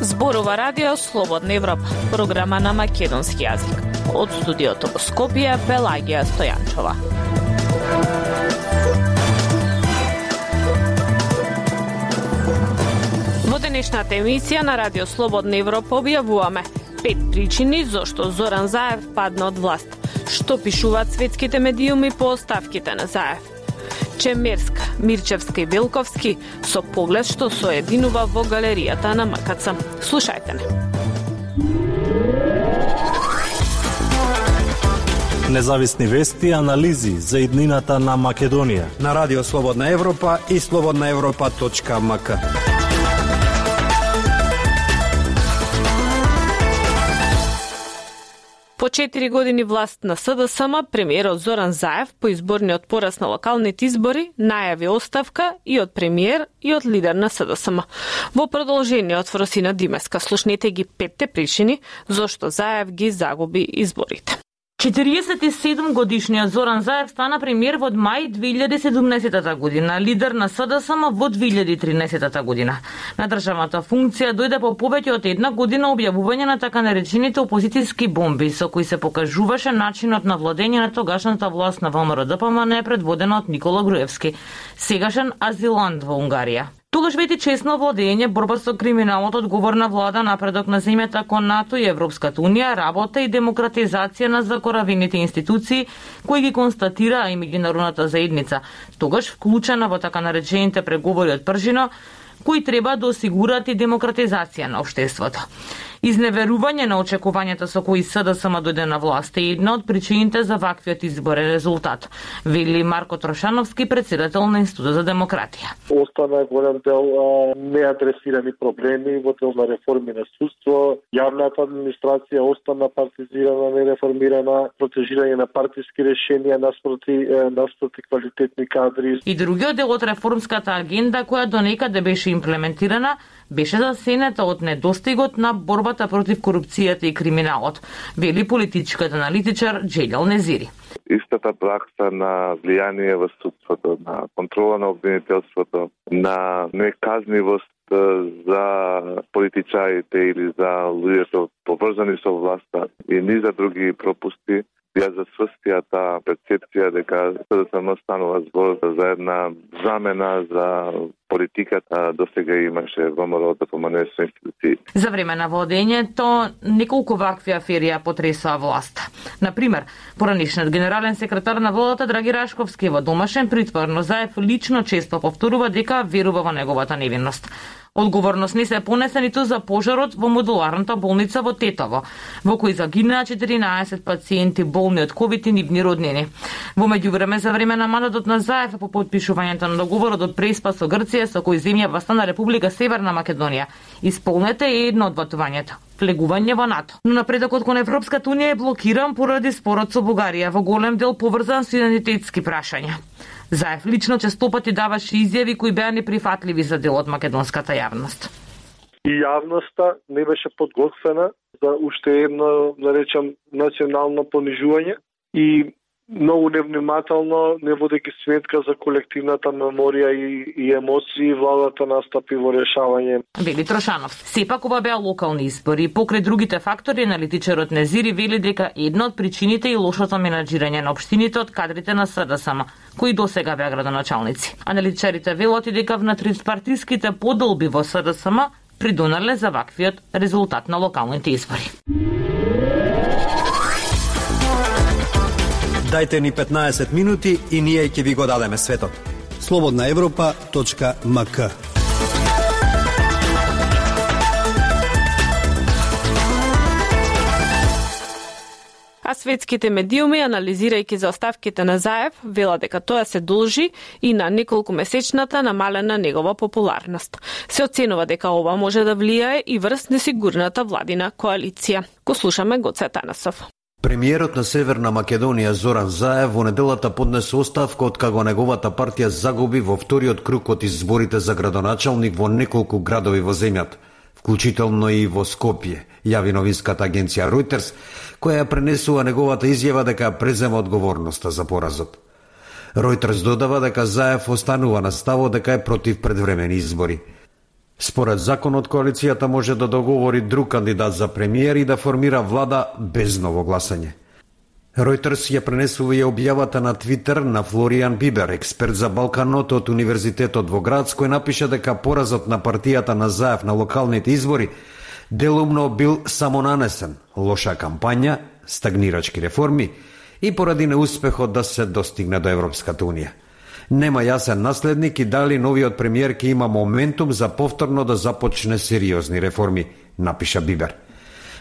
Зборува радио Слободна Европа, програма на македонски јазик. Од студиото во Скопје, Пелагија Стојанчова. Во денешната емисија на Радио Слободна Европа објавуваме пет причини зошто Зоран Заев падна од власт. Што пишуваат светските медиуми по оставките на Заев? Чемерска, Мирчевска и Велковски со поглед што соединува во галеријата на МКЦ. Слушајте не. Независни вести анализи за иднината на Македонија на Радио Слободна Европа и слободнаевропа.мк. По 4 години власт на СДСМ, премиерот Зоран Заев по изборниот пораз на локалните избори најави оставка и од премиер и од лидер на СДСМ. Во продолжение од Фросина Димеска слушнете ги петте причини зошто Заев ги загуби изборите. 47 годишниот Зоран Заев стана премиер во мај 2017 година, лидер на СДСМ во 2013 година. На државната функција дојде по повеќе од една година објавување на така наречените опозицијски бомби, со кои се покажуваше начинот на владење на тогашната власт на ВМРО ДПМН предводена од Никола Груевски, сегашен азилант во Унгарија. Тогаш вети честно владење, борба со криминалот, одговорна влада, напредок на земјата кон НАТО и Европската Унија, работа и демократизација на закоравените институции кои ги констатира и меѓународната заедница, тогаш вклучена во така наречените преговори од пржино, кои треба да осигурат и демократизација на општеството. Изневерување на очекувањата со кои СДСМ дојде на власт е една од причините за ваквиот изборен резултат, вели Марко Трошановски, председател на Институтот за демократија. Остана голем дел неадресирани проблеми во дел на реформи на судство, јавната администрација остана партизирана, нереформирана, протежирање на партиски решенија наспроти, наспроти квалитетни кадри. И другиот дел од реформската агенда која до некаде беше имплементирана беше засенета од недостигот на борбата против корупцијата и криминалот, вели политичкиот аналитичар Джелјал Незири. Истата пракса на влијание во судството, на контрола на обвинителството, на неказнивост за политичарите или за луѓето поврзани со власта и низа други пропусти ја засврстија таа перцепција дека СДСМ станува збор за една замена за политиката до сега имаше ВМРО да помане со институции. За време на водењето неколку вакви афери ја потресаа власта. Например, поранишниот генерален секретар на владата Драги Рашковски во домашен притвор, но Заев лично често повторува дека верува во неговата невинност. Одговорност не се понесе ниту за пожарот во модуларната болница во Тетово, во кој загинаа 14 пациенти болни од ковид и нивни роднини. Во меѓувреме за време на мандатот на Заев по подпишувањето на договорот од Преспа со Грција со кој земјава стана Република Северна Македонија, исполнете е едно од батувањето влегување во НАТО. Но напредокот кон Европската Унија е блокиран поради спорот со Бугарија, во голем дел поврзан со идентитетски прашања. Заев лично честопати даваше изјави кои беа неприфатливи за дел од македонската јавност. И јавноста не беше подготвена за уште едно, да наречам, национално понижување и многу невнимателно, не водејќи сметка за колективната меморија и, и емоции, владата настапи во решавање. Вели Трошанов. Сепак ова беа локални избори. Покрај другите фактори, аналитичарот Незири вели дека една од причините и лошото менаџирање на општините од кадрите на СДСМ, кои до сега беа градоначалници. Аналитичарите велат и дека внатриспартиските подолби во СДСМ придонале за ваквиот резултат на локалните избори. Дайте ни 15 минути и ние ќе ви го дадеме светот. Слободна Европа.мк А светските медиуми, анализирајќи за оставките на Заев, вела дека тоа се должи и на неколку месечната намалена негова популарност. Се оценува дека ова може да влијае и врз несигурната владина коалиција. Го слушаме Гоце Танасов. Премиерот на Северна Македонија Зоран Заев во неделата поднесе оставка од каго неговата партија загуби во вториот круг од изборите за градоначалник во неколку градови во земјата, вклучително и во Скопје, јави новинската агенција Reuters, која пренесува неговата изјава дека презема одговорноста за поразот. Reuters додава дека Заев останува на ставо дека е против предвремени избори. Според законот, коалицијата може да договори друг кандидат за премиер и да формира влада без ново гласање. Ројтерс ја пренесува и објавата на Твитер на Флориан Бибер, експерт за Балканот од Универзитетот во Градс, кој напиша дека поразот на партијата на Заев на локалните избори делумно бил самонанесен, лоша кампања, стагнирачки реформи и поради неуспехот да се достигне до Европската Унија. Нема јасен наследник и дали новиот премиер ќе има моментум за повторно да започне сериозни реформи, напиша Бибер.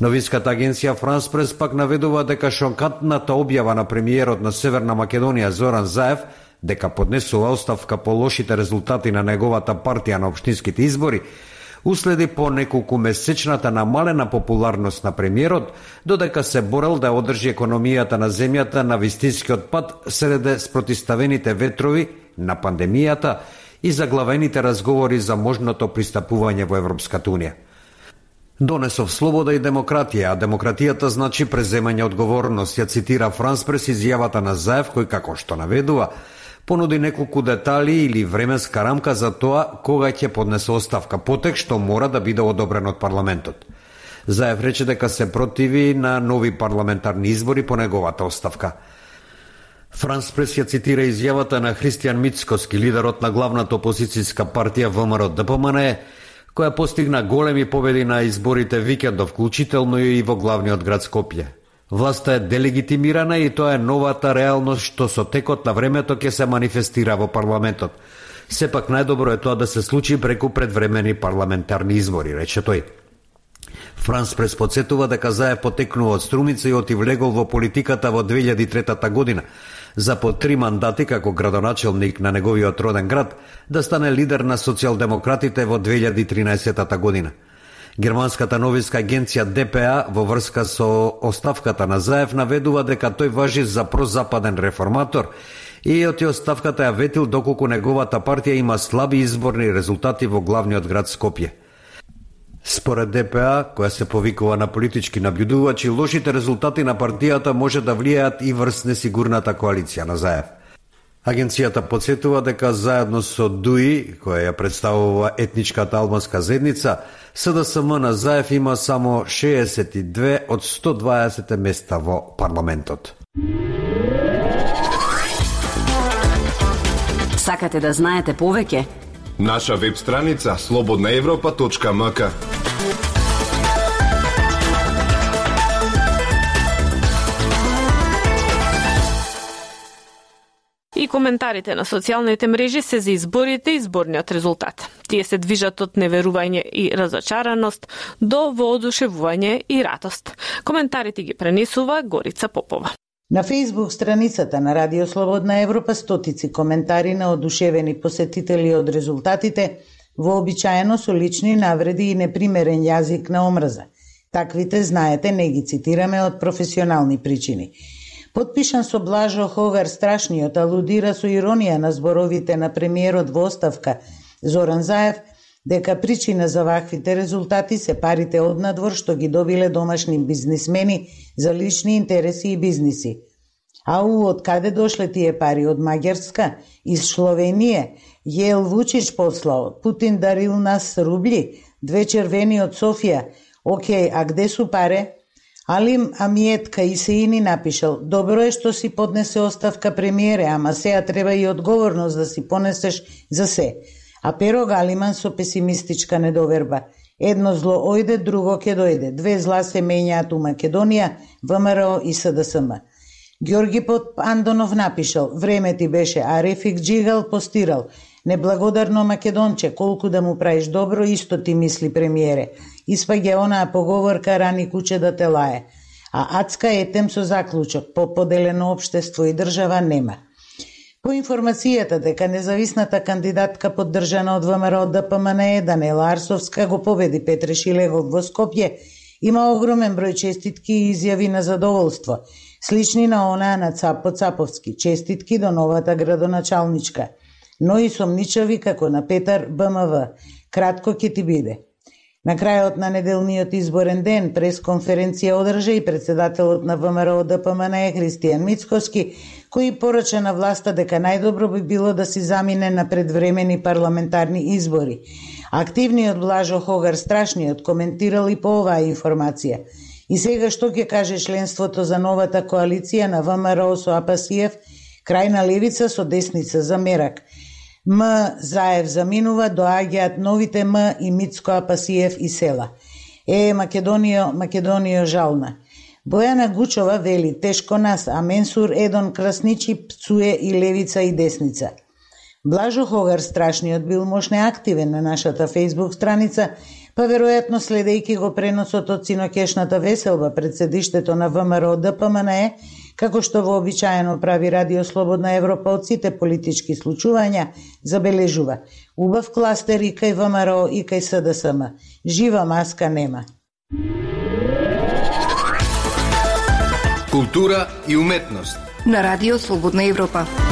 Новинската агенција Франс Прес пак наведува дека шокантната објава на премиерот на Северна Македонија Зоран Заев дека поднесува оставка по лошите резултати на неговата партија на општинските избори уследи по неколку месечната намалена популарност на премиерот, додека се борел да одржи економијата на земјата на вистинскиот пат среде спротиставените ветрови на пандемијата и заглавените разговори за можното пристапување во Европската Унија. Донесов слобода и демократија, а демократијата значи преземање одговорност, ја цитира Франс прес изјавата на Заев, кој како што наведува, понуди неколку детали или временска рамка за тоа кога ќе поднесе оставка, потек што мора да биде одобрен од парламентот. Заев рече дека се противи на нови парламентарни избори по неговата оставка. Франс Прес ја цитира изјавата на Христијан Мицкоски, лидерот на главната опозицијска партија ВМРО ДПМН, која постигна големи победи на изборите викендов, вклучително и во главниот град Скопје. Власта е делегитимирана и тоа е новата реалност што со текот на времето ќе се манифестира во парламентот. Сепак најдобро е тоа да се случи преку предвремени парламентарни избори, рече тој. Франс Прес подсетува дека Заев потекнува од Струмица и оти влегол во политиката во 2003 година, за по три мандати како градоначелник на неговиот роден град, да стане лидер на социјалдемократите во 2013 година – Германската новинска агенција ДПА во врска со оставката на Заев наведува дека тој важи за прозападен реформатор и од оставката ја ветил доколку неговата партија има слаби изборни резултати во главниот град Скопје. Според ДПА, која се повикува на политички набљудувачи, лошите резултати на партијата може да влијаат и врз несигурната коалиција на Заев. Агенцијата подсетува дека заедно со ДУИ, која ја представува етничката албанска зедница, СДСМ на Заев има само 62 од 120 места во парламентот. Сакате да знаете повеќе? Наша веб страница слободнаевропа.мк коментарите на социјалните мрежи се за изборите и изборниот резултат. Тие се движат од неверување и разочараност до воодушевување и радост. Коментарите ги пренесува Горица Попова. На Facebook страницата на Радио Слободна Европа стотици коментари на одушевени посетители од резултатите, вообичаено со лични навреди и непримерен јазик на омраза. Таквите, знаете, не ги цитираме од професионални причини. Подпишан со Блажо Ховер Страшниот алудира со иронија на зборовите на премиерот во оставка Зоран Заев дека причина за ваквите резултати се парите од надвор што ги добиле домашни бизнисмени за лични интереси и бизниси. Ау, од каде дошле тие пари? Од Маѓарска? Из Словенија? Јел Вучич послал? Путин дарил нас рубли? Две червени од Софија? Океј, а где су паре? Алим Амиет Каисеини напишал «Добро е што си поднесе оставка премиере, ама сеа треба и одговорност да си понесеш за се». А Перо Галиман со песимистичка недоверба. Едно зло ојде, друго ќе дојде. Две зла се менјаат у Македонија, ВМРО и СДСМ. Георги Андонов напишал «Време ти беше, а Рефик Джигал постирал. Неблагодарно Македонче, колку да му праиш добро, исто ти мисли премиере. Испаѓа онаа поговорка рани куче да те лае. А Ацка етем со заклучок, по поделено обштество и држава нема. По информацијата дека независната кандидатка поддржана од ВМРО ДПМН Данела Арсовска го победи Петре Шилегов во Скопје, има огромен број честитки и изјави на задоволство, слични на онаа на Цапо Цаповски, честитки до новата градоначалничка – но и сомничави како на Петар БМВ. Кратко ќе ти биде. На крајот на неделниот изборен ден пресконференција одржа и председателот на ВМРО ДПМН Христијан Мицкоски, кој порача на власта дека најдобро би било да си замине на предвремени парламентарни избори. Активниот Блажо Хогар Страшниот коментирал и по оваа информација. И сега што ќе каже членството за новата коалиција на ВМРО со Апасиев, крајна левица со десница за Мерак – М. Заев заминува, доаѓаат новите М и Мицко Апасиев и села. Е, Македонио, Македонио жална. Бојана Гучова вели, тешко нас, а Менсур Едон Красничи пцуе и левица и десница. Блажо Хогар Страшниот бил мошне активен на нашата фейсбук страница, па веројатно следејќи го преносот од синокешната веселба пред седиштето на ВМРО ДПМНЕ, Како што вообичаено прави Радио Слободна Европа од сите политички случувања, забележува убав кластер и кај ВМРО и кај СДСМ. Жива маска нема. Култура и уметност на Радио Слободна Европа.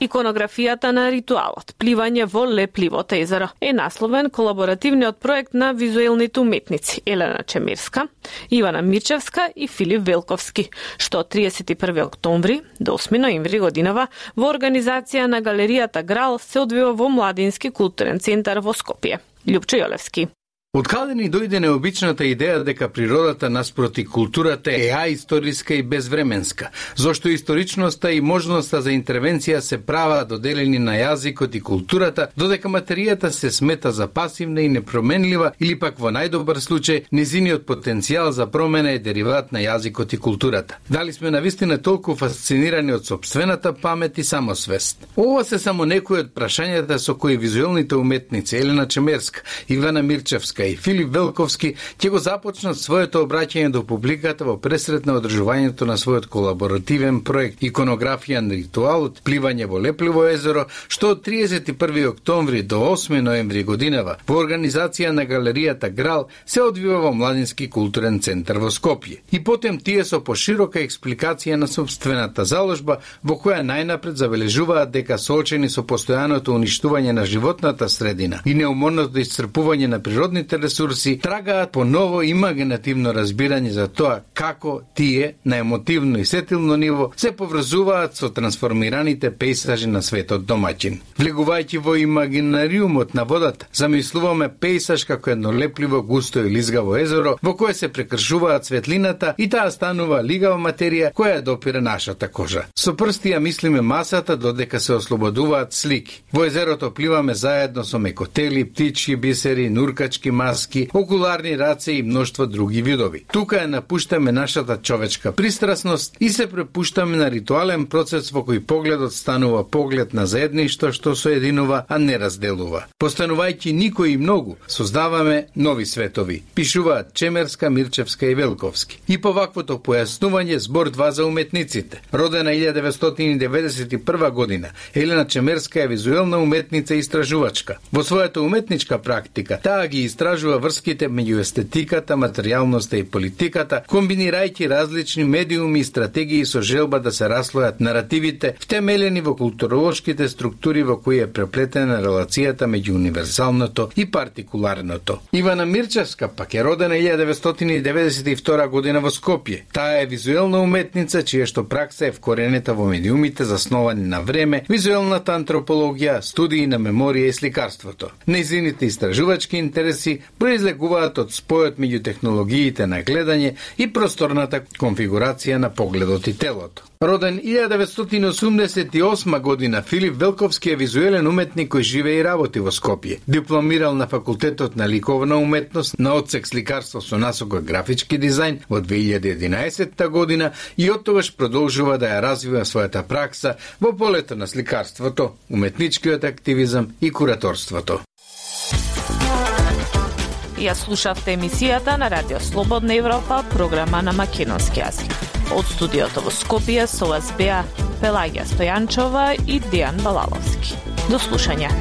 Иконографијата на ритуалот Пливање во лепливото езеро е насловен колаборативниот проект на визуелните уметници Елена Чемирска, Ивана Мирчевска и Филип Велковски, што 31 октомври до 8 ноември годинава во организација на галеријата Грал се одвива во Младински културен центар во Скопје. Лјупчо Јолевски. Од каде ни дојде необичната идеја дека природата наспроти културата е аисториска и безвременска, зошто историчноста и можноста за интервенција се права доделени на јазикот и културата, додека материјата се смета за пасивна и непроменлива или пак во најдобар случај незиниот потенцијал за промена е дериват на јазикот и културата. Дали сме навистина толку фасцинирани од собствената памет и самосвест? Ова се само некои од прашањата со кои визуелните уметници Елена Чемерска, Ивана Мирчевска Ковачка и Филип Велковски ќе го започнат своето обраќање до публиката во пресрет на одржувањето на својот колаборативен проект Иконографија на ритуалот Пливање во Лепливо езеро, што од 31 октомври до 8 ноември годинава во организација на галеријата Грал се одвива во Младински културен центар во Скопје. И потем тие со поширока експликација на собствената заложба во која најнапред забележуваат дека соочени со постојаното уништување на животната средина и неуморното исцрпување на природните природните ресурси трагаат по ново имагинативно разбирање за тоа како тие на емотивно и сетилно ниво се поврзуваат со трансформираните пейсажи на светот домаќин. Влегувајќи во имагинариумот на водата, замислуваме пейсаж како едно лепливо, густо и лизгаво езеро во кое се прекршуваат светлината и таа станува лигава материја која допира нашата кожа. Со прсти ја мислиме масата додека се ослободуваат слики. Во езерото пливаме заедно со мекотели, птички бисери, нуркачки маски, окуларни раце и мноштво други видови. Тука ја напуштаме нашата човечка пристрасност и се препуштаме на ритуален процес во кој погледот станува поглед на заедништо што соединува, а не разделува. Постанувајќи никој и многу, создаваме нови светови, пишуваат Чемерска, Мирчевска и Велковски. И по ваквото појаснување збор 2 за уметниците. Родена 1991 година, Елена Чемерска е визуелна уметница и истражувачка. Во својата уметничка практика, таа ги истражува истражува врските меѓу естетиката, материјалноста и политиката, комбинирајќи различни медиуми и стратегии со желба да се раслојат наративите, втемелени во културолошките структури во кои е преплетена релацијата меѓу универзалното и партикуларното. Ивана Мирчевска пак е родена 1992 година во Скопје. Таа е визуелна уметница чија што пракса е вкоренета во медиумите засновани на време, визуелната антропологија, студии на меморија и сликарството. Незините истражувачки интереси произлегуваат од спојот меѓу технологиите на гледање и просторната конфигурација на погледот и телото. Роден 1988 година, Филип Велковски е визуелен уметник кој живее и работи во Скопје. Дипломирал на факултетот на ликовна уметност на одсек сликарство со насока графички дизајн во 2011 година и од тогаш продолжува да ја развива својата пракса во полето на сликарството, уметничкиот активизам и кураторството. Ја слушавте емисијата на Радио Слободна Европа, програма на македонски јазик. Од студиото во Скопје со вас беа Пелагија Стојанчова и Дијан Балаловски. До слушање.